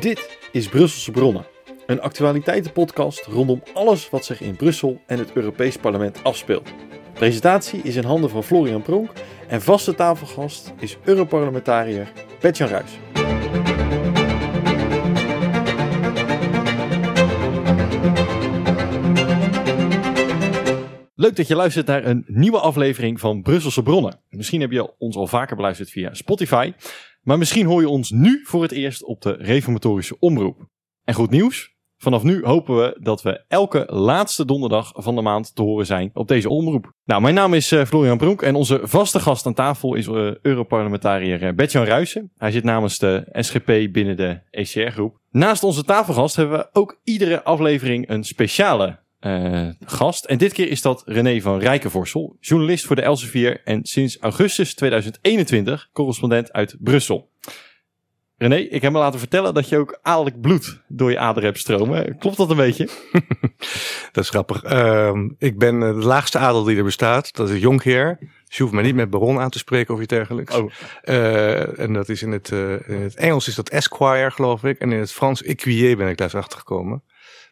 Dit is Brusselse Bronnen, een actualiteitenpodcast rondom alles wat zich in Brussel en het Europees Parlement afspeelt. Presentatie is in handen van Florian Pronk en vaste tafelgast is Europarlementariër Bertjan Ruijs. Leuk dat je luistert naar een nieuwe aflevering van Brusselse Bronnen. Misschien heb je ons al vaker beluisterd via Spotify, maar misschien hoor je ons nu voor het eerst op de Reformatorische Omroep. En goed nieuws, vanaf nu hopen we dat we elke laatste donderdag van de maand te horen zijn op deze omroep. Nou, mijn naam is eh, Florian Broek en onze vaste gast aan tafel is uh, Europarlementariër uh, Bertjan. Hij zit namens de SGP binnen de ECR-groep. Naast onze tafelgast hebben we ook iedere aflevering een speciale uh, gast. En dit keer is dat René van Rijkenvorsel, journalist voor de Elsevier en sinds augustus 2021 correspondent uit Brussel. René, ik heb me laten vertellen dat je ook adellijk bloed door je aderen hebt stromen. Klopt dat een beetje? dat is grappig. Uh, ik ben de laagste adel die er bestaat. Dat is jonkheer. Dus je hoeft me niet met baron aan te spreken of iets dergelijks. Oh. Uh, en dat is in het, in het Engels is dat esquire, geloof ik. En in het Frans écuyer ben ik daar achter gekomen.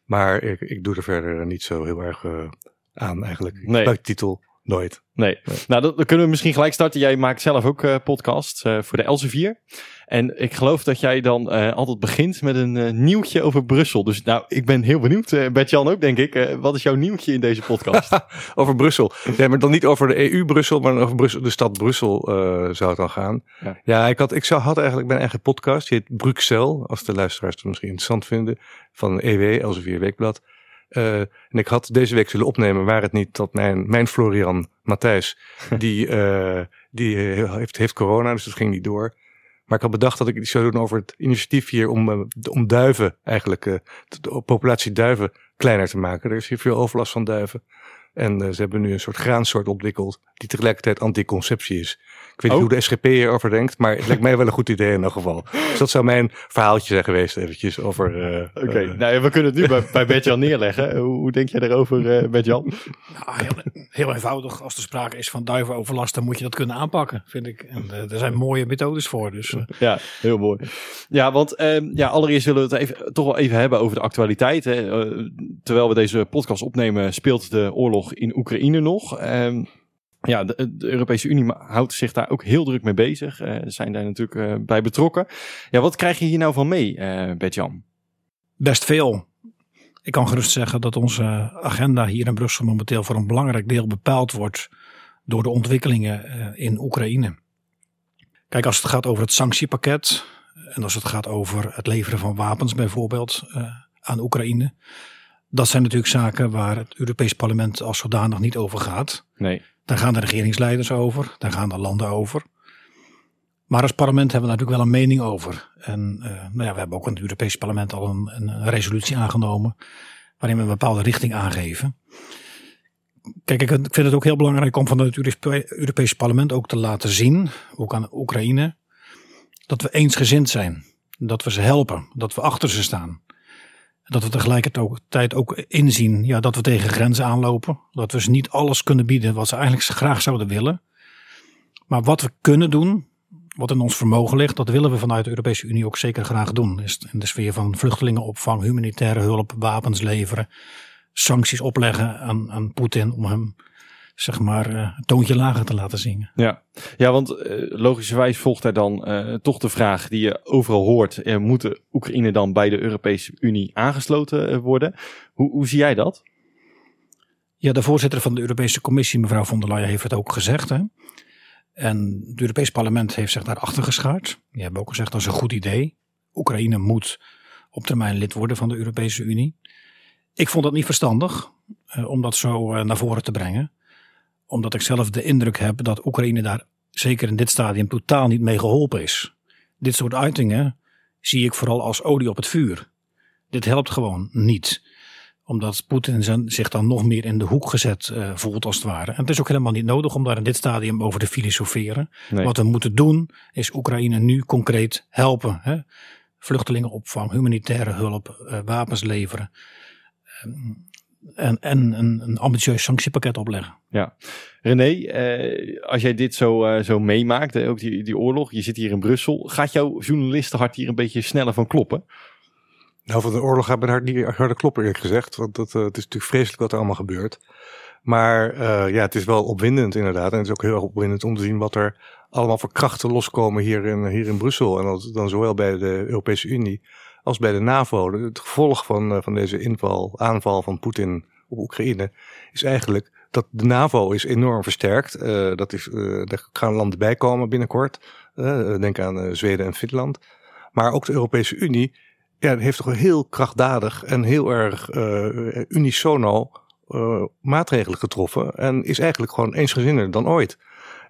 Maar ik, ik doe er verder niet zo heel erg uh, aan eigenlijk. Ik nee. titel nooit. Nee. nee. Nou, dan, dan, kunnen we misschien gelijk starten. Jij maakt zelf ook uh, podcasts uh, voor de Elsevier. En ik geloof dat jij dan uh, altijd begint met een nieuwtje over Brussel. Dus nou, ik ben heel benieuwd. Uh, Bert-Jan ook, denk ik. wat is jouw nieuwtje in deze podcast? over Brussel. Ja, maar dan niet over de EU Brussel, maar over Brussel, de stad Brussel zou het dan gaan. Ja, ja ik, had, ik zou, had eigenlijk mijn eigen podcast. Die heet Bruxelles, als de luisteraars het misschien interessant vinden. Van EW, Elsevier Weekblad. Uh, en ik had deze week zullen opnemen, waar het niet dat mijn, mijn Florian Matthijs, die, uh, die heeft, heeft corona, dus dat ging niet door. Maar ik had bedacht dat ik iets zou doen over het initiatief hier om, uh, om duiven eigenlijk, de populatie duiven kleiner te maken. Er is hier veel overlast van duiven. En uh, ze hebben nu een soort graansoort ontwikkeld die tegelijkertijd anticonceptie is. Ik weet niet oh. hoe de SGP hierover denkt, maar het lijkt mij wel een goed idee in elk geval. Dus dat zou mijn verhaaltje zijn geweest eventjes over... Uh, Oké, okay. uh, nou, we kunnen het nu bij, bij Bertjan neerleggen. Hoe, hoe, denk jij daarover, uh, Bertjan? Nou, heel, heel, eenvoudig. Als er sprake is van duivenoverlast, dan moet je dat kunnen aanpakken, vind ik. En uh, er zijn mooie methodes voor. Dus, Ja, heel mooi. Ja, want um, ja, allereerst willen we het even, toch wel even hebben over de actualiteit. Hè. terwijl we deze podcast opnemen, speelt de oorlog in Oekraïne nog. Um, ja, de, Europese Unie houdt zich daar ook heel druk mee bezig. Uh, zijn daar natuurlijk uh, bij betrokken. Ja, wat krijg je hier nou van mee, uh, Bert-Jan? Best veel. Ik kan gerust zeggen dat onze agenda hier in Brussel momenteel voor een belangrijk deel bepaald wordt door de ontwikkelingen in Oekraïne. Kijk, als het gaat over het sanctiepakket en als het gaat over het leveren van wapens bijvoorbeeld aan Oekraïne. Dat zijn natuurlijk zaken waar het Europees Parlement als zodanig niet over gaat. Nee. Daar gaan de regeringsleiders over, daar gaan de landen over. Maar als parlement hebben we natuurlijk wel een mening over. En uh, nou ja, we hebben ook in het Europese parlement al een, een, resolutie aangenomen. waarin we een bepaalde richting aangeven. Kijk, ik vind het ook heel belangrijk om van het Europese parlement ook te laten zien, ook aan Oekraïne, dat we eensgezind zijn. Dat we ze helpen, dat we achter ze staan. Dat we tegelijkertijd ook inzien ja, dat we tegen grenzen aanlopen. Dat we ze niet alles kunnen bieden wat ze eigenlijk graag zouden willen. Maar wat we kunnen doen, wat in ons vermogen ligt, dat willen we vanuit de Europese Unie ook zeker graag doen. In de sfeer van vluchtelingenopvang, humanitaire hulp, wapens leveren, sancties opleggen aan, aan Poetin om hem zeg maar uh, een toontje lager te laten zingen. Ja, ja want uh, logischerwijs volgt er dan uh, toch de vraag die je overal hoort. Moet Oekraïne dan bij de Europese Unie aangesloten worden? Hoe, hoe zie jij dat? Ja, de voorzitter van de Europese Commissie, mevrouw von der Leyen, heeft het ook gezegd. Hè? En het Europese parlement heeft zich daarachter geschaard. Die hebben ook gezegd dat is een goed idee. Oekraïne moet op termijn lid worden van de Europese Unie. Ik vond dat niet verstandig om dat zo naar voren te brengen omdat ik zelf de indruk heb dat Oekraïne daar zeker in dit stadium totaal niet mee geholpen is. Dit soort uitingen zie ik vooral als olie op het vuur. Dit helpt gewoon niet. Omdat Poetin zich dan nog meer in de hoek gezet uh, voelt als het ware. En het is ook helemaal niet nodig om daar in dit stadium over te filosoferen. Nee. Wat we moeten doen is Oekraïne nu concreet helpen. Hè? Vluchtelingenopvang, humanitaire hulp, uh, wapens leveren. Um, en, en een, een, ambitieus sanctiepakket opleggen. Ja, René, eh, als jij dit zo, uh, zo meemaakt, ook die, die oorlog, je zit hier in Brussel, gaat jouw journalistenhart hier een beetje sneller van kloppen? Nou, van de oorlog gaat mijn hart niet harde kloppen eerlijk gezegd. Want dat, uh, het is natuurlijk vreselijk wat er allemaal gebeurt. Maar uh, ja, het is wel opwindend inderdaad. En het is ook heel erg opwindend om te zien wat er allemaal voor krachten loskomen hier in, hier in Brussel. En dat dan zowel bij de Europese Unie als bij de NAVO. Het gevolg van, uh, van deze inval, aanval van Poetin op Oekraïne is eigenlijk dat de NAVO is enorm versterkt. Uh, dat is, uh, er gaan landen bij komen binnenkort. Denk aan Zweden en Finland. Maar ook de Europese Unie ja, heeft toch heel krachtdadig en heel erg unisono maatregelen getroffen. En is eigenlijk gewoon eensgezinner dan ooit.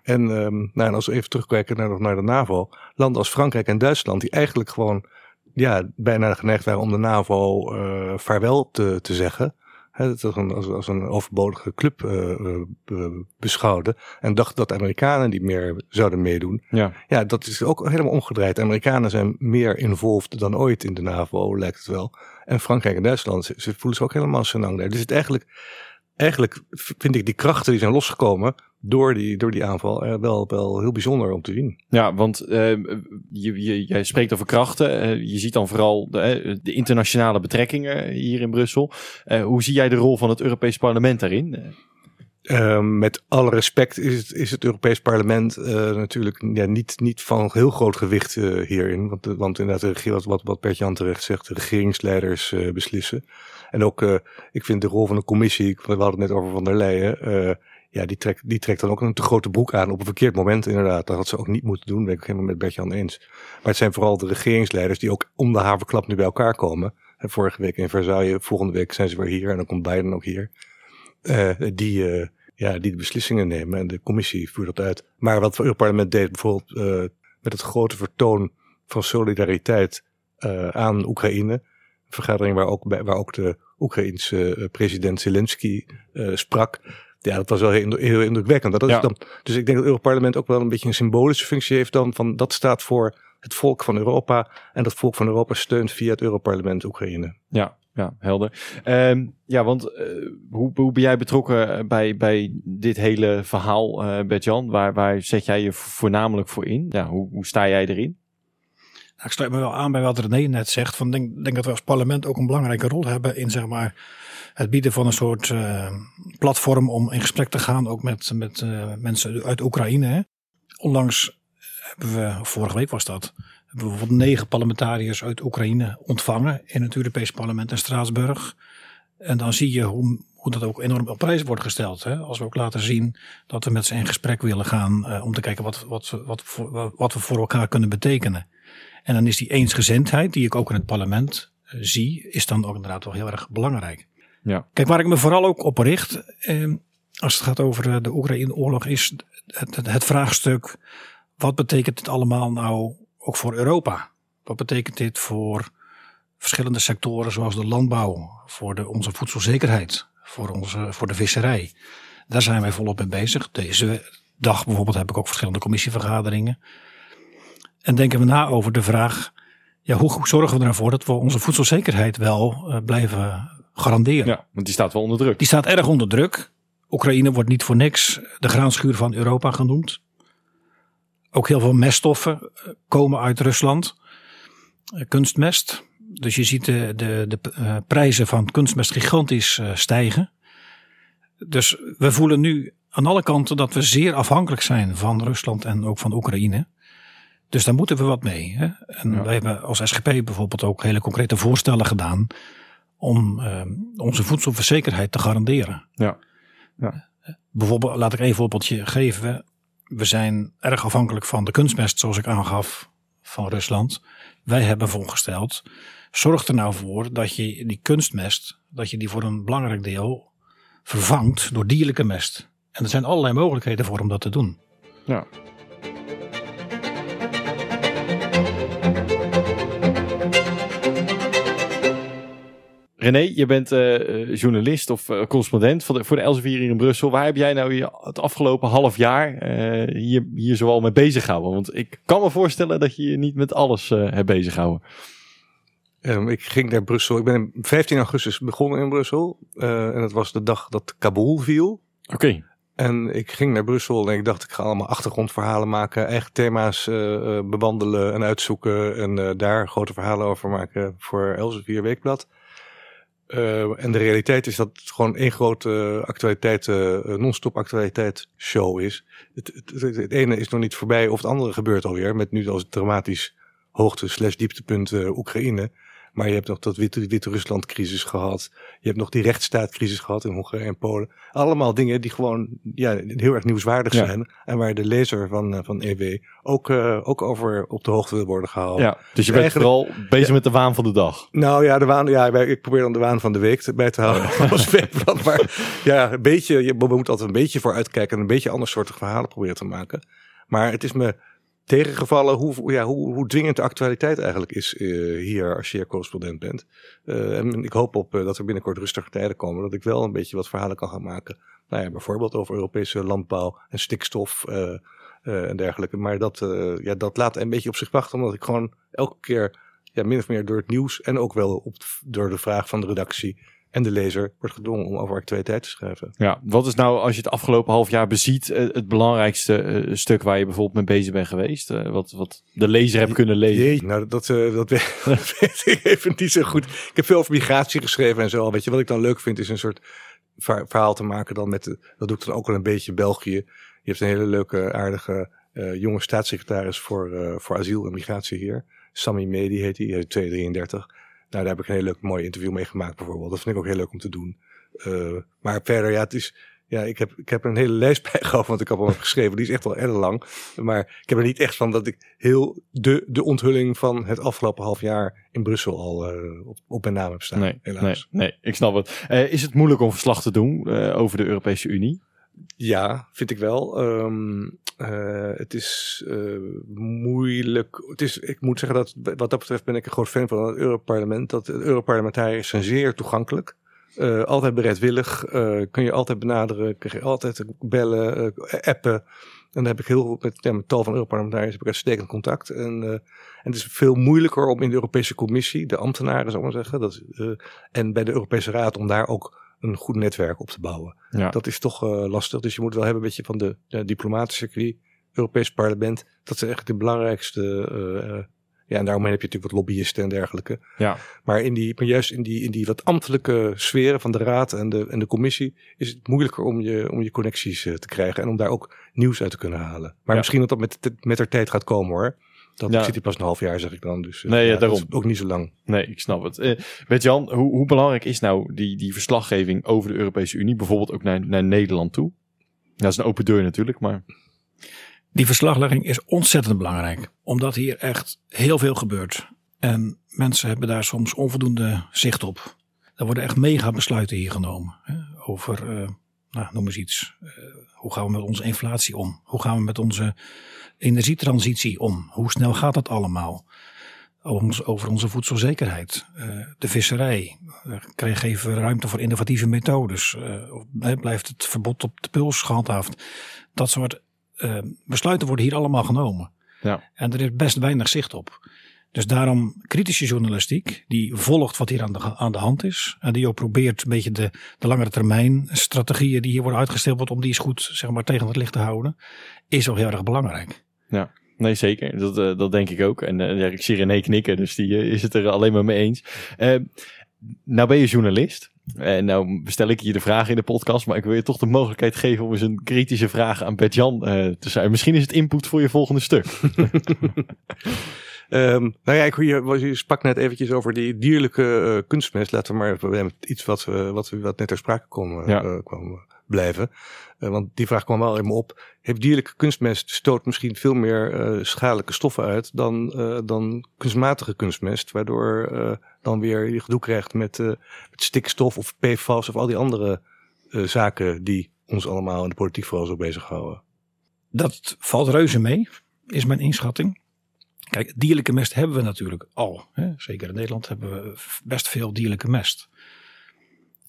En, um, nou, en als we even terugkijken naar, naar de NAVO. Landen als Frankrijk en Duitsland, die eigenlijk gewoon ja, bijna geneigd waren om de NAVO vaarwel te, te zeggen het als, een, als, als, een overbodige club uh, beschouwde. En dacht dat Amerikanen die meer zouden meedoen. Ja. ja, dat is ook helemaal omgedraaid. De Amerikanen zijn meer involved dan ooit in de NAVO, lijkt het wel. En Frankrijk en Duitsland, ze, ze voelen zich ook helemaal senang daar. Dus het eigenlijk, eigenlijk vind ik die krachten die zijn losgekomen door die, door die aanval uh, wel, wel heel bijzonder om te zien. Ja, want uh, je, je, jij spreekt over krachten. Uh, je ziet dan vooral de, de, internationale betrekkingen hier in Brussel. hoe zie jij de rol van het Europees Parlement daarin? Met alle respect is het, is het Europees Parlement natuurlijk ja, niet, niet van heel groot gewicht hierin. Want, want inderdaad, wat, wat, wat Bert-Jan terecht zegt, de regeringsleiders beslissen. En ook, ik vind de rol van de commissie, we hadden het net over Van der Leyen ja, die trekt, die trekt dan ook een te grote broek aan op een verkeerd moment inderdaad. Dat had ze ook niet moeten doen, ben ik helemaal met Bertjan eens. Maar het zijn vooral de regeringsleiders die ook om de haverklap nu bij elkaar komen. En vorige week in Versailles, volgende week zijn ze weer hier en dan komt Biden ook hier. Uh, die, uh, ja, die de beslissingen nemen en de commissie voert dat uit. Maar wat het parlement deed bijvoorbeeld uh, met het grote vertoon van solidariteit aan Oekraïne. Een vergadering waar ook, waar ook de Oekraïense president Zelensky sprak ja, dat was wel heel, heel indrukwekkend. Dat is dan, dus ik denk dat het Europarlement ook wel een beetje een symbolische functie heeft dan van dat staat voor het volk van Europa en dat volk van Europa steunt via het Europarlement Oekraïne. Ja, ja, helder. Um, ja, want uh, hoe, hoe ben jij betrokken bij, bij dit hele verhaal, uh, Bert-Jan? Waar, waar zet jij je voornamelijk voor in? Ja, hoe, hoe sta jij erin? Ik sluit me wel aan bij wat René net zegt. Van denk, denk dat we als parlement ook een belangrijke rol hebben in zeg maar het bieden van een soort uh, platform om in gesprek te gaan, ook met, met uh, mensen uit Oekraïne. Hè. Onlangs hebben we, vorige week was dat, hebben we bijvoorbeeld negen parlementariërs uit Oekraïne ontvangen in het Europees Parlement in Straatsburg. En dan zie je hoe, hoe dat ook enorm op prijs wordt gesteld. Hè? Als we ook laten zien dat we met ze in gesprek willen gaan uh, om te kijken wat, wat, wat, wat we voor elkaar kunnen betekenen. En dan is die eensgezindheid, die ik ook in het parlement zie, is dan ook inderdaad wel heel erg belangrijk. Ja. Kijk, waar ik me vooral ook op richt, eh, als het gaat over eh, de Oekraïne-oorlog, is het, het, het, vraagstuk: wat betekent dit allemaal nou ook voor Europa? Wat betekent dit voor verschillende sectoren, zoals de landbouw, voor de, onze voedselzekerheid, voor, onze, voor de visserij? Daar zijn wij volop mee bezig. Deze dag bijvoorbeeld heb ik ook verschillende commissievergaderingen. En denken we na over de vraag: ja, hoe zorgen we ervoor dat we onze voedselzekerheid wel uh, blijven garanderen. Ja, want die staat wel onder druk. Die staat erg onder druk. Oekraïne wordt niet voor niks de graanschuur van Europa genoemd. Ook heel veel meststoffen eh, komen uit Rusland. Eh, kunstmest. Dus je ziet de, de, de prijzen van kunstmest gigantisch stijgen. Dus we voelen nu aan alle kanten dat we zeer afhankelijk zijn van Rusland en ook van Oekraïne. Dus daar moeten we wat mee. Hè? En ja. wij hebben als SGP bijvoorbeeld ook hele concrete voorstellen gedaan om uh, onze voedselverzekerheid te garanderen. Ja. ja. Bijvoorbeeld, laat ik een voorbeeldje geven. We zijn erg afhankelijk van de kunstmest, zoals ik aangaf, van Rusland. Wij hebben voorgesteld, zorg er nou voor dat je die kunstmest, dat je die voor een belangrijk deel vervangt door dierlijke mest. En er zijn allerlei mogelijkheden voor om dat te doen. Ja. René, je bent uh, journalist of uh, correspondent voor de, voor de Elsevier hier in Brussel. Waar heb jij nou je het afgelopen half jaar uh, hier, hier zoal mee bezig gehouden? Want ik kan me voorstellen dat je je niet met alles hebt bezig gehouden. Um, ik ging naar Brussel. Ik ben 15 augustus begonnen in Brussel. en dat was de dag dat Kabul viel. Oké. En ik ging naar Brussel en ik dacht, ik ga allemaal achtergrondverhalen maken, eigen thema's bewandelen en uitzoeken en daar grote verhalen over maken voor Elsevier Weekblad. Uh, en de realiteit is dat het gewoon één grote actualiteit, non-stop actualiteit show is. Het, het, het, ene is nog niet voorbij of het andere gebeurt alweer, met nu als dramatisch hoogte slash dieptepunt Oekraïne. Maar je hebt nog dat Wit-Rusland-crisis gehad. Je hebt nog die rechtsstaatcrisis gehad in Hongarije en Polen. Allemaal dingen die gewoon ja, heel erg nieuwswaardig zijn. En waar de lezer van, eh, van EW ook, uh, ook over op de hoogte wil worden gehouden. Ja, dus je bent vooral bezig met de waan van de dag. Nou ja, de waan, ja, ik probeer dan de waan van de week bij te houden oh. Maar ja, een beetje, je moet altijd een beetje voor uitkijken en een beetje andersoortige verhalen proberen te maken. Maar het is me tegengevallen hoe, ja, hoe, hoe dwingend de actualiteit eigenlijk is uh, hier als je correspondent bent. Uh, en ik hoop op uh, dat er binnenkort rustige tijden komen, dat ik wel een beetje wat verhalen kan gaan maken. Nou ja, bijvoorbeeld over Europese landbouw en stikstof en dergelijke. Maar dat, ja, dat laat een beetje op zich wachten, omdat ik gewoon elke keer ja, min of meer door het nieuws en ook wel op, door de vraag van de redactie en de lezer wordt gedwongen om over actualiteit te schrijven. Ja, wat is nou als je het afgelopen half jaar beziet eh, het belangrijkste uh, stuk waar je bijvoorbeeld mee bezig bent geweest? Uh, wat, wat de lezer hebt kunnen lezen? Nee, nou dat, uh, dat, weet, dat weet ik even niet zo goed. Ik heb veel over migratie geschreven en zo. Weet je, wat ik dan leuk vind is een soort verhaal te maken dan met, de, dat doe ik dan ook wel een beetje België. Je hebt een hele leuke, aardige jonge staatssecretaris voor, voor asiel en migratie hier. Sammy Medi heet hij, hij is 233. Nou, daar heb ik een heel leuk mooi interview mee gemaakt bijvoorbeeld. Dat vind ik ook heel leuk om te doen. Uh, maar verder, ja, het is, ja, ik heb, ik heb een hele lijst bijgehouden, want ik heb al geschreven. Die is echt wel erg lang. Maar ik heb er niet echt van dat ik heel de, de onthulling van het afgelopen half jaar in Brussel al uh, op, op mijn naam heb staan. Nee, helaas. Nee, nee ik snap het. Uh, is het moeilijk om verslag te doen over de Europese Unie? Ja, vind ik wel. Um, uh, het is uh, moeilijk. Het is, ik moet zeggen dat wat dat betreft ben ik een groot fan van het Europarlement. Dat Europarlementariërs zijn zeer toegankelijk. Uh, altijd bereidwillig. kun je altijd benaderen. Kun je altijd bellen, appen. En dan heb ik heel met, ja, tal van Europarlementariërs heb ik uitstekend contact. En, en het is veel moeilijker om in de Europese Commissie, de ambtenaren zou ik maar zeggen, dat, en bij de Europese Raad om daar ook een goed netwerk op te bouwen. Ja. Dat is toch uh, lastig. Dus je moet wel hebben een beetje van de, de diplomatische circuit, Europees parlement. Dat zijn echt de belangrijkste. Uh, ja, en daaromheen heb je natuurlijk wat lobbyisten en dergelijke. Ja. Maar, in die, maar juist in die, in die wat ambtelijke sferen van de raad en de, en de commissie is het moeilijker om je, om je connecties te krijgen en om daar ook nieuws uit te kunnen halen. Maar ja. misschien dat dat met, met de tijd gaat komen hoor. Dat ja. zit hij pas een half jaar, zeg ik dan. Dus nee, ja, daarom. ook niet zo lang. Nee, ik snap het. Uh, Bert-Jan, hoe, hoe, belangrijk is nou die, die verslaggeving over de Europese Unie, bijvoorbeeld ook naar, naar Nederland toe? Dat is een open deur natuurlijk, maar... Die verslaglegging is ontzettend belangrijk, omdat hier echt heel veel gebeurt. En mensen hebben daar soms onvoldoende zicht op. Er worden echt mega besluiten hier genomen. Hè, over, uh, nou, noem eens iets. Uh, hoe gaan we met onze inflatie om? Hoe gaan we met onze energietransitie om? Hoe snel gaat dat allemaal? Over onze voedselzekerheid, uh, de visserij. Uh, geven we ruimte voor innovatieve methodes? Uh, blijft het verbod op de puls gehandhaafd? Dat soort besluiten worden hier allemaal genomen. Ja. En er is best weinig zicht op. Dus daarom kritische journalistiek, die volgt wat hier aan de, aan de hand is. En die ook probeert een beetje de, de langere termijn strategieën die hier worden uitgesteld, om die eens goed zeg maar, tegen het licht te houden, is ook heel erg belangrijk. Ja, nee zeker. Dat, uh, dat denk ik ook. En uh, ik zie René knikken, dus die uh, is het er alleen maar mee eens. nou ben je journalist. En nou stel ik je de vraag in de podcast, maar ik wil je toch de mogelijkheid geven om eens een kritische vraag aan Bert-Jan te zijn. Misschien is het input voor je volgende stuk. Um, nou ja, ik, je, je sprak net eventjes over die dierlijke uh, kunstmest. Laten we maar even iets wat, uh, wat, wat net ter sprake kwam, ja. uh, kwam blijven. want die vraag kwam wel in me op. Heeft dierlijke kunstmest stoot misschien veel meer schadelijke stoffen uit dan, dan kunstmatige kunstmest? Waardoor dan weer je gedoe krijgt met, met stikstof of PFAS of al die andere zaken die ons allemaal in de politiek vooral zo bezighouden. Dat valt reuze mee, is mijn inschatting. Kijk, dierlijke mest hebben we natuurlijk al. Hè? Zeker in Nederland hebben we best veel dierlijke mest.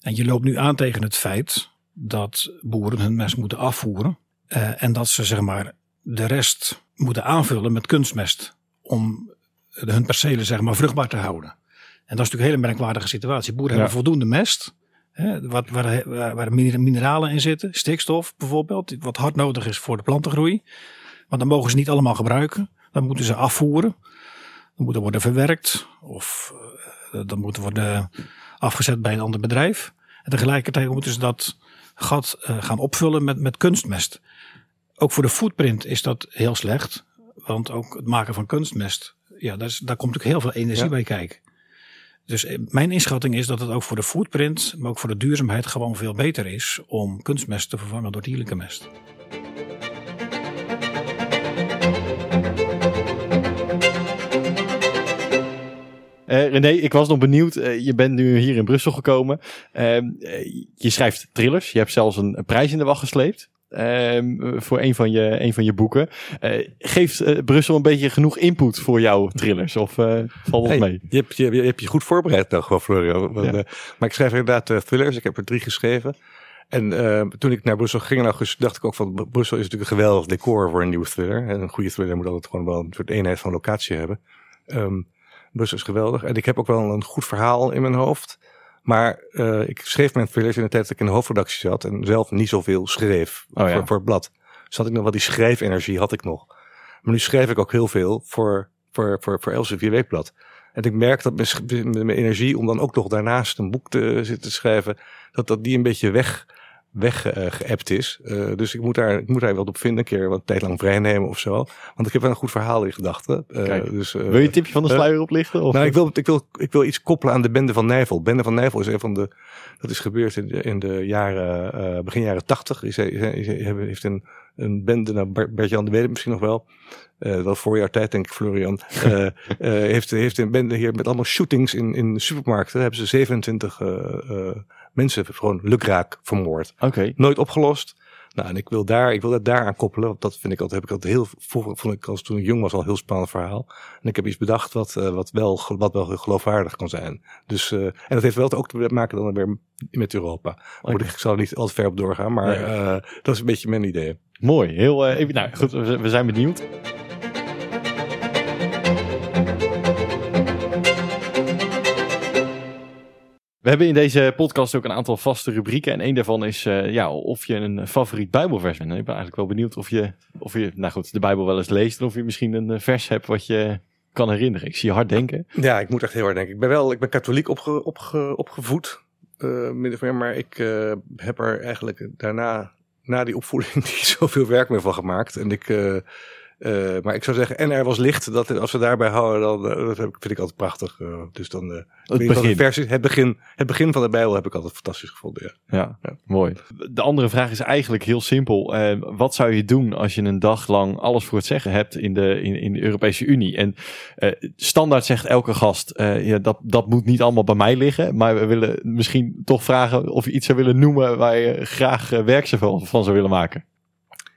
En je loopt nu aan tegen het feit dat boeren hun mest moeten afvoeren. Uh, en dat ze zeg maar de rest moeten aanvullen met kunstmest. Om hun percelen zeg maar vruchtbaar te houden. En dat is natuurlijk een hele merkwaardige situatie. Boeren ja. hebben voldoende mest. Hè, wat, waar, waar, waar mineralen in zitten, stikstof bijvoorbeeld, wat hard nodig is voor de plantengroei. Maar dan mogen ze niet allemaal gebruiken. Dan moeten ze afvoeren. Dan moeten worden verwerkt. Of uh, dan moeten worden afgezet bij een ander bedrijf. En tegelijkertijd moeten ze dat gat uh, gaan opvullen met, met kunstmest. Ook voor de footprint is dat heel slecht. Want ook het maken van kunstmest, ja, daar, is, daar komt natuurlijk heel veel energie ja. bij kijken. Dus eh, mijn inschatting is dat het ook voor de footprint, maar ook voor de duurzaamheid gewoon veel beter is om kunstmest te vervangen door dierlijke mest. Uh, René, ik was nog benieuwd. Uh, je bent nu hier in Brussel gekomen. Uh, je schrijft thrillers. Je hebt zelfs een, een prijs in de wacht gesleept. Um, voor een van je, een van je boeken. Geeft Brussel een beetje genoeg input voor jouw thrillers? Of valt het hey, mee? Je hebt je, je hebt je goed voorbereid nog wel, Florian. Want, ja. maar ik schrijf inderdaad thrillers. Ik heb er drie geschreven. En toen ik naar Brussel ging in augustus, dacht ik ook van Brussel is natuurlijk een geweldig decor voor een nieuwe thriller. En een goede thriller moet altijd gewoon wel een soort eenheid van locatie hebben. Um, Brussel is geweldig. En ik heb ook wel een goed verhaal in mijn hoofd. Maar uh, ik schreef mijn thrillers in de tijd dat ik in de hoofdredactie zat en zelf niet zoveel schreef oh, ja. voor, voor het blad. Dus had ik nog wel die schrijfenergie, had ik nog. Maar nu schrijf ik ook heel veel voor, voor, voor, voor Elsevier Weekblad. En ik merk dat mijn, mijn energie om dan ook nog daarnaast een boek te zitten schrijven, dat, dat die een beetje weg, weggeëpt uh, is. Uh, dus ik moet, daar, ik moet daar wel op vinden, een keer wat tijd lang vrij nemen of zo. Want ik heb wel een goed verhaal in gedachten. Uh, dus, Wil je een tipje van de sluier oplichten? Of? Nou, ik wil, ik, wil, ik wil iets koppelen aan de Bende van Nijvel. Bende van Nijvel is een van de... Dat is gebeurd in de, in de jaren, begin jaren tachtig. Is, is, heeft een, een bende, nou Bert-Jan de Wede misschien nog wel. Uh, dat voorjaar tijd, denk ik, Florian. Uh, uh, heeft, heeft een bende hier met allemaal shootings in, in supermarkten. Daar hebben ze 27 mensen gewoon lukraak vermoord. Oké. Okay. Nooit opgelost. Nou, en ik wil daar, ik wil dat daar aan koppelen. Want dat vind ik altijd, heb ik altijd heel, vroeger vond ik als toen ik jong was al een heel spannend verhaal. En ik heb iets bedacht wat, uh, wat wel, wat wel geloofwaardig kan zijn. Dus, uh, en dat heeft wel ook te maken dan weer met Europa. Okay. Ik zal er niet al te ver op doorgaan, maar nee. uh, dat is een beetje mijn idee. Mooi, heel even, nou goed, we, we zijn benieuwd. We hebben in deze podcast ook een aantal vaste rubrieken. En een daarvan is uh, ja, of je een favoriet Bijbelvers bent. En ik ben eigenlijk wel benieuwd of je, of je nou goed, de Bijbel wel eens leest. En of je misschien een vers hebt wat je kan herinneren. Ik zie je hard denken. Ja, ik moet echt heel hard denken. Ik ben wel ik ben katholiek opge, opge, opgevoed. Uh, min of meer, maar ik heb er eigenlijk daarna, na die opvoeding, niet zoveel werk meer van gemaakt. En ik... Uh, maar ik zou zeggen, en er was licht. Dat, als we daarbij houden, dan dat vind ik altijd prachtig. Uh, dus dan, uh, het, begin. Versie, het, begin, het begin van de Bijbel heb ik altijd fantastisch gevonden. Ja, ja, ja. mooi. De andere vraag is eigenlijk heel simpel. wat zou je doen als je een dag lang alles voor het zeggen hebt in de, in, in de Europese Unie? En standaard zegt elke gast, ja, dat, dat moet niet allemaal bij mij liggen. Maar we willen misschien toch vragen of je iets zou willen noemen waar je graag werk van, van zou willen maken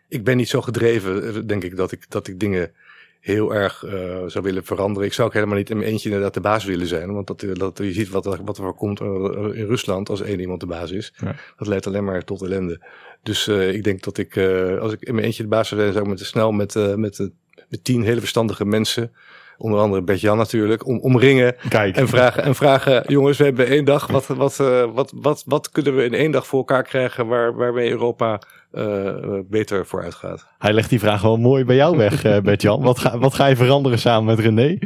ik ben niet zo gedreven, denk ik, dat ik, dat ik dingen heel erg uh, zou willen veranderen. Ik zou ook helemaal niet in mijn eentje inderdaad de baas willen zijn. Want dat, dat, je ziet wat, wat er komt in Rusland als één iemand de baas is. Ja. Dat leidt alleen maar tot ellende. Dus uh, ik denk dat ik, uh, als ik in mijn eentje de baas zou zijn, zou ik met snel met, met, met tien hele verstandige mensen onder andere Bert-Jan natuurlijk, om, omringen Kijk. en vragen, en vragen, jongens, we hebben één dag, wat, wat, wat, wat, wat kunnen we in één dag voor elkaar krijgen waar, waarmee Europa beter vooruit gaat? Hij legt die vraag wel mooi bij jou weg, uh, Bert-Jan. Wat ga, wat ga je veranderen samen met René?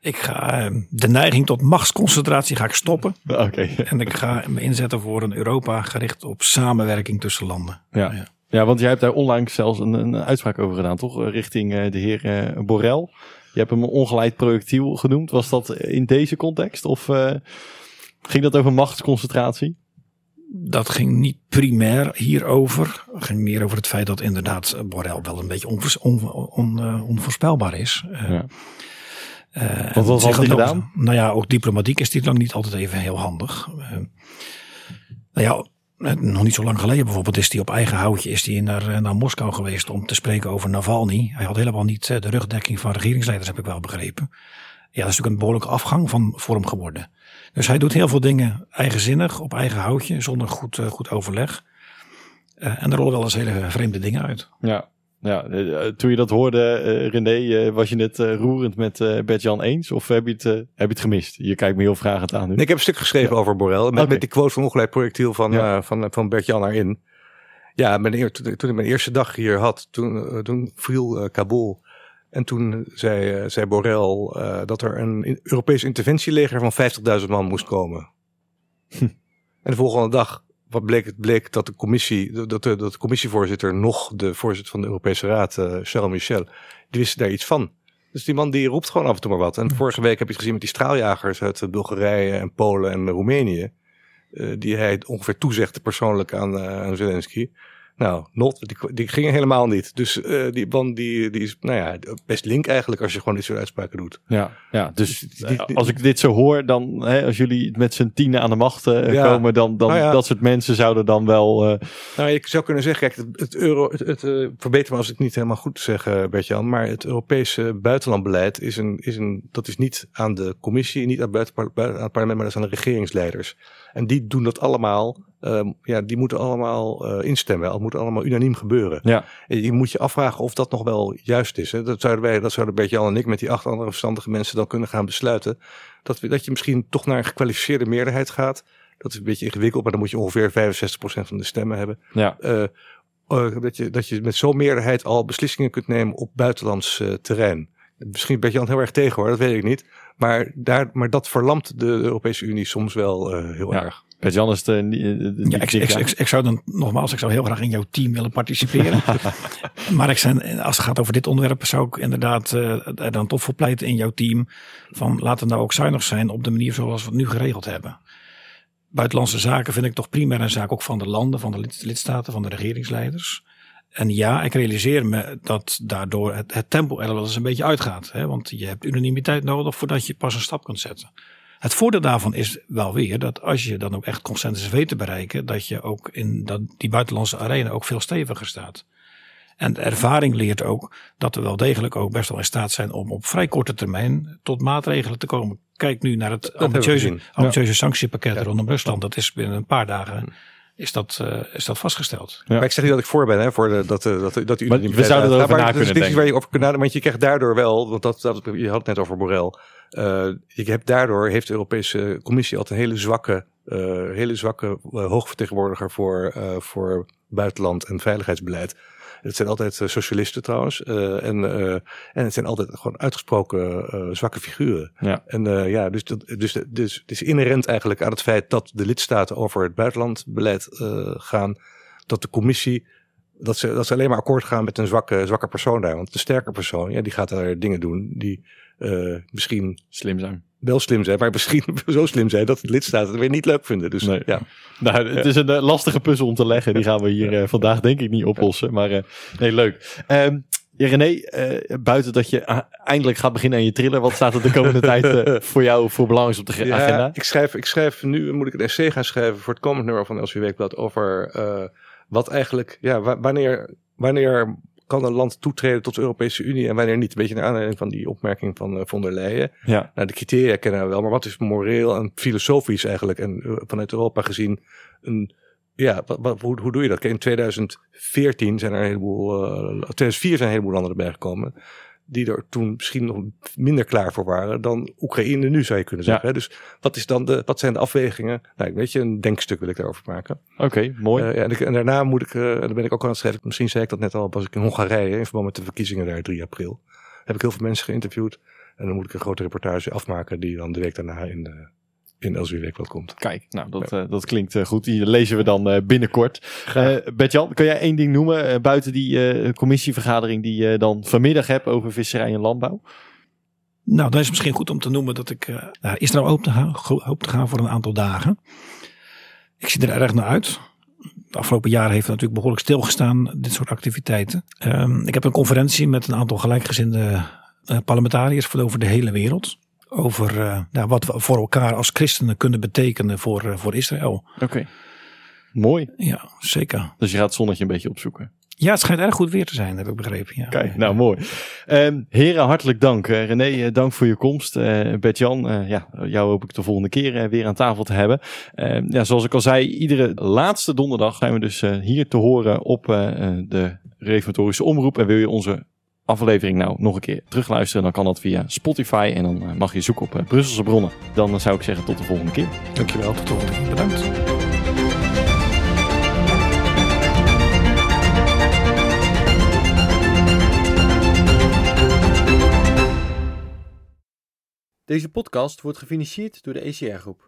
Ik ga de neiging tot machtsconcentratie ga ik stoppen. Okay. En ik ga me inzetten voor een Europa gericht op samenwerking tussen landen. Ja. ja. Ja, want jij hebt daar onlangs zelfs een, een uitspraak over gedaan, toch? Richting de heer Borrell. Je hebt hem een ongeleid projectiel genoemd. Was dat in deze context? Of uh, ging dat over machtsconcentratie? Dat ging niet primair hierover. Het ging meer over het feit dat inderdaad Borrell wel een beetje onvoors, on, on, onvoorspelbaar is. Ja. Uh, Wat was hij gedaan? Nou ja, ook diplomatiek is dit lang niet altijd even heel handig. Uh, nou ja, nog niet zo lang geleden bijvoorbeeld is hij op eigen houtje is hij naar, naar Moskou geweest om te spreken over Navalny. Hij had helemaal niet de rugdekking van regeringsleiders, heb ik wel begrepen. Ja, dat is natuurlijk een behoorlijke afgang van vorm geworden. Dus hij doet heel veel dingen eigenzinnig, op eigen houtje, zonder goed, uh, goed overleg. Uh, en er rollen wel eens hele vreemde dingen uit. Ja, Ja, eh, toen je dat hoorde, uh, René, was je het roerend met Bert-Jan eens? Of heb je, het, heb je het gemist? Je kijkt me heel vragend aan nu. Nee, ik heb een stuk geschreven over Borrell. Met, met die quote van ongeleid projectiel van, van, van Bert-Jan erin. Ja, mijn, toen, toen ik mijn eerste dag hier had, toen, toen viel Kabul. En toen zei, zei Borrell dat er een Europees interventieleger van 50.000 man moest komen. Hm. En de volgende dag wat bleek, het bleek dat de commissie, dat de, dat de commissievoorzitter nog de voorzitter van de Europese Raad, uh, Charles Michel, die wisten daar iets van. Dus die man die roept gewoon af en toe maar wat. En vorige week heb je het gezien met die straaljagers uit Bulgarije en Polen en Roemenië. Uh, die hij ongeveer toezegde persoonlijk aan, uh, aan Zelensky. Nou, not, die, die gingen helemaal niet. Dus uh, die man die, die is nou ja, best link eigenlijk als je gewoon dit soort uitspraken doet. Ja, ja dus die, als ik dit zo hoor, dan hè, als jullie met z'n tienen aan de macht uh, komen, dan, dan nou dat soort mensen zouden dan wel... Uh... Nou, ik zou kunnen zeggen, kijk, het, het euro, het, het verbeter me als ik niet helemaal goed zeg, Bert-Jan, maar het Europese buitenlandbeleid is een, is een, dat is niet aan de commissie, niet aan, buiten, aan het parlement, maar dat is aan de regeringsleiders. En die doen dat allemaal Um, ja, die moeten allemaal uh, instemmen. Het moet allemaal unaniem gebeuren. Ja. En je moet je afvragen of dat nog wel juist is. Hè? Dat zouden wij, dat zouden beetje Jan en ik met die acht andere verstandige mensen dan kunnen gaan besluiten. Dat, we, dat je misschien toch naar een gekwalificeerde meerderheid gaat. Dat is een beetje ingewikkeld, maar dan moet je ongeveer 65% van de stemmen hebben. Ja. Uh, uh, dat, je, dat je met zo'n meerderheid al beslissingen kunt nemen op buitenlands terrein. Misschien ben je dan heel erg tegen hoor, dat weet ik niet. Maar, daar, maar dat verlamt de Europese Unie soms wel heel ja. erg. Jan is de, ja, ik, ik, ik, ik, zou dan nogmaals, ik zou heel graag in jouw team willen participeren. maar ik zijn, als het gaat over dit onderwerp, zou ik inderdaad uh, er dan toch voor pleiten in jouw team. Van laten we nou ook zuinig zijn op de manier zoals we het nu geregeld hebben. Buitenlandse zaken vind ik toch primair een zaak ook van de landen, van de lidstaten, van de regeringsleiders. En ja, ik realiseer me dat daardoor het, het tempo er wel eens een beetje uitgaat. Hè? Want je hebt unanimiteit nodig voordat je pas een stap kunt zetten. Het voordeel daarvan is wel weer dat als je dan ook echt consensus weet te bereiken, dat je ook in dat, die buitenlandse arena ook veel steviger staat. En de ervaring leert ook dat we wel degelijk ook best wel in staat zijn om op vrij korte termijn tot maatregelen te komen. Kijk nu naar het ambitieuze, ambitieuze sanctiepakket rondom Rusland. Dat is binnen een paar dagen is dat, uh, is dat vastgesteld. Ja. Maar ik zeg niet dat ik voor ben, hè, voor de, dat, uh, dat, dat u we zouden erover na kunnen denken. Waar je over kunnen want je krijgt daardoor wel, want dat, dat, je had het net over Borrell. Uh, je hebt daardoor heeft de Europese Commissie altijd een hele zwakke, uh, hele zwakke uh, hoogvertegenwoordiger voor, voor buitenland en veiligheidsbeleid. Het zijn altijd socialisten trouwens. en, en het zijn altijd gewoon uitgesproken zwakke figuren. Ja. En ja, dus, dat, dus, dus het is inherent eigenlijk aan het feit dat de lidstaten over het buitenlandbeleid gaan. Dat de commissie dat ze, dat ze alleen maar akkoord gaan met een zwakke, zwakke persoon daar. Want de sterke persoon, ja, die gaat daar dingen doen die uh, misschien slim zijn. Wel slim zijn, maar misschien zo slim zijn dat de lidstaten het weer niet leuk vinden. Dus nee. ja. Nou, het is een uh, lastige puzzel om te leggen. Die gaan we hier uh, vandaag denk ik niet oplossen. Maar nee, leuk. Um, ja, René, buiten dat je eindelijk gaat beginnen aan je trillen, wat staat er de komende tijd voor jou voor belangrijk op de agenda? Ik schrijf, ik schrijf nu, moet ik een essay gaan schrijven voor het komend nummer van LCW Weekblad over wat eigenlijk, ja, wanneer, wanneer kan een land toetreden tot de Europese Unie en wanneer niet? Een beetje naar aanleiding van die opmerking van uh, von der Leyen. Ja. Nou, de criteria kennen we wel, maar wat is moreel en filosofisch eigenlijk en uh, vanuit Europa gezien een ja, wat, wat, hoe, hoe doe je dat? Kijk, in 2014 zijn er een heleboel, uh, 2004 zijn er een heleboel landen erbij gekomen die er toen misschien nog minder klaar voor waren dan Oekraïne nu, zou je kunnen zeggen. Ja. Dus wat, is dan de, wat zijn de afwegingen? Nou, weet je, een denkstuk wil ik daarover maken. Oké, mooi. Uh, ja, en, en, daarna moet ik, uh, en dan ben ik ook aan het schrijven, misschien zei ik dat net al, was ik in Hongarije in verband met de verkiezingen daar 3 april. Heb ik heel veel mensen geïnterviewd. En dan moet ik een grote reportage afmaken die dan de week daarna in, uh, in als week wat komt. Kijk, nou dat, ja. uh, dat klinkt uh, goed. Die lezen we dan uh, binnenkort. Bert-Jan, kan jij één ding noemen buiten die commissievergadering die je dan vanmiddag hebt over visserij en landbouw? Nou, dan is het misschien goed om te noemen dat ik naar Israël hoop te, gaan, hoop te gaan voor een aantal dagen. Ik zie er erg naar uit. De afgelopen jaren heeft het natuurlijk behoorlijk stilgestaan, dit soort activiteiten. Um, ik heb een conferentie met een aantal gelijkgezinde parlementariërs van over de hele wereld over uh, nou, wat we voor elkaar als christenen kunnen betekenen voor, uh, voor Israël. Oké, mooi. Ja, zeker. Dus je gaat het zonnetje een beetje opzoeken. Ja, het schijnt erg goed weer te zijn, heb ik begrepen. Ja. Kijk, nou mooi. Um, heren, hartelijk dank. Uh, René, dank voor je komst. Uh, Bert-Jan, uh, ja, jou hoop ik de volgende keer weer aan tafel te hebben. Ehm, ja, zoals ik al zei, iedere laatste donderdag zijn we dus hier te horen op de Reformatorische Omroep. En wil je onze aflevering nou nog een keer terugluisteren, dan kan dat via Spotify. En dan eh, mag je zoeken op Brusselse bronnen. Dan zou ik zeggen tot de volgende keer. Dankjewel, tot de volgende keer. Bedankt. Deze podcast wordt gefinancierd door de ECR Groep.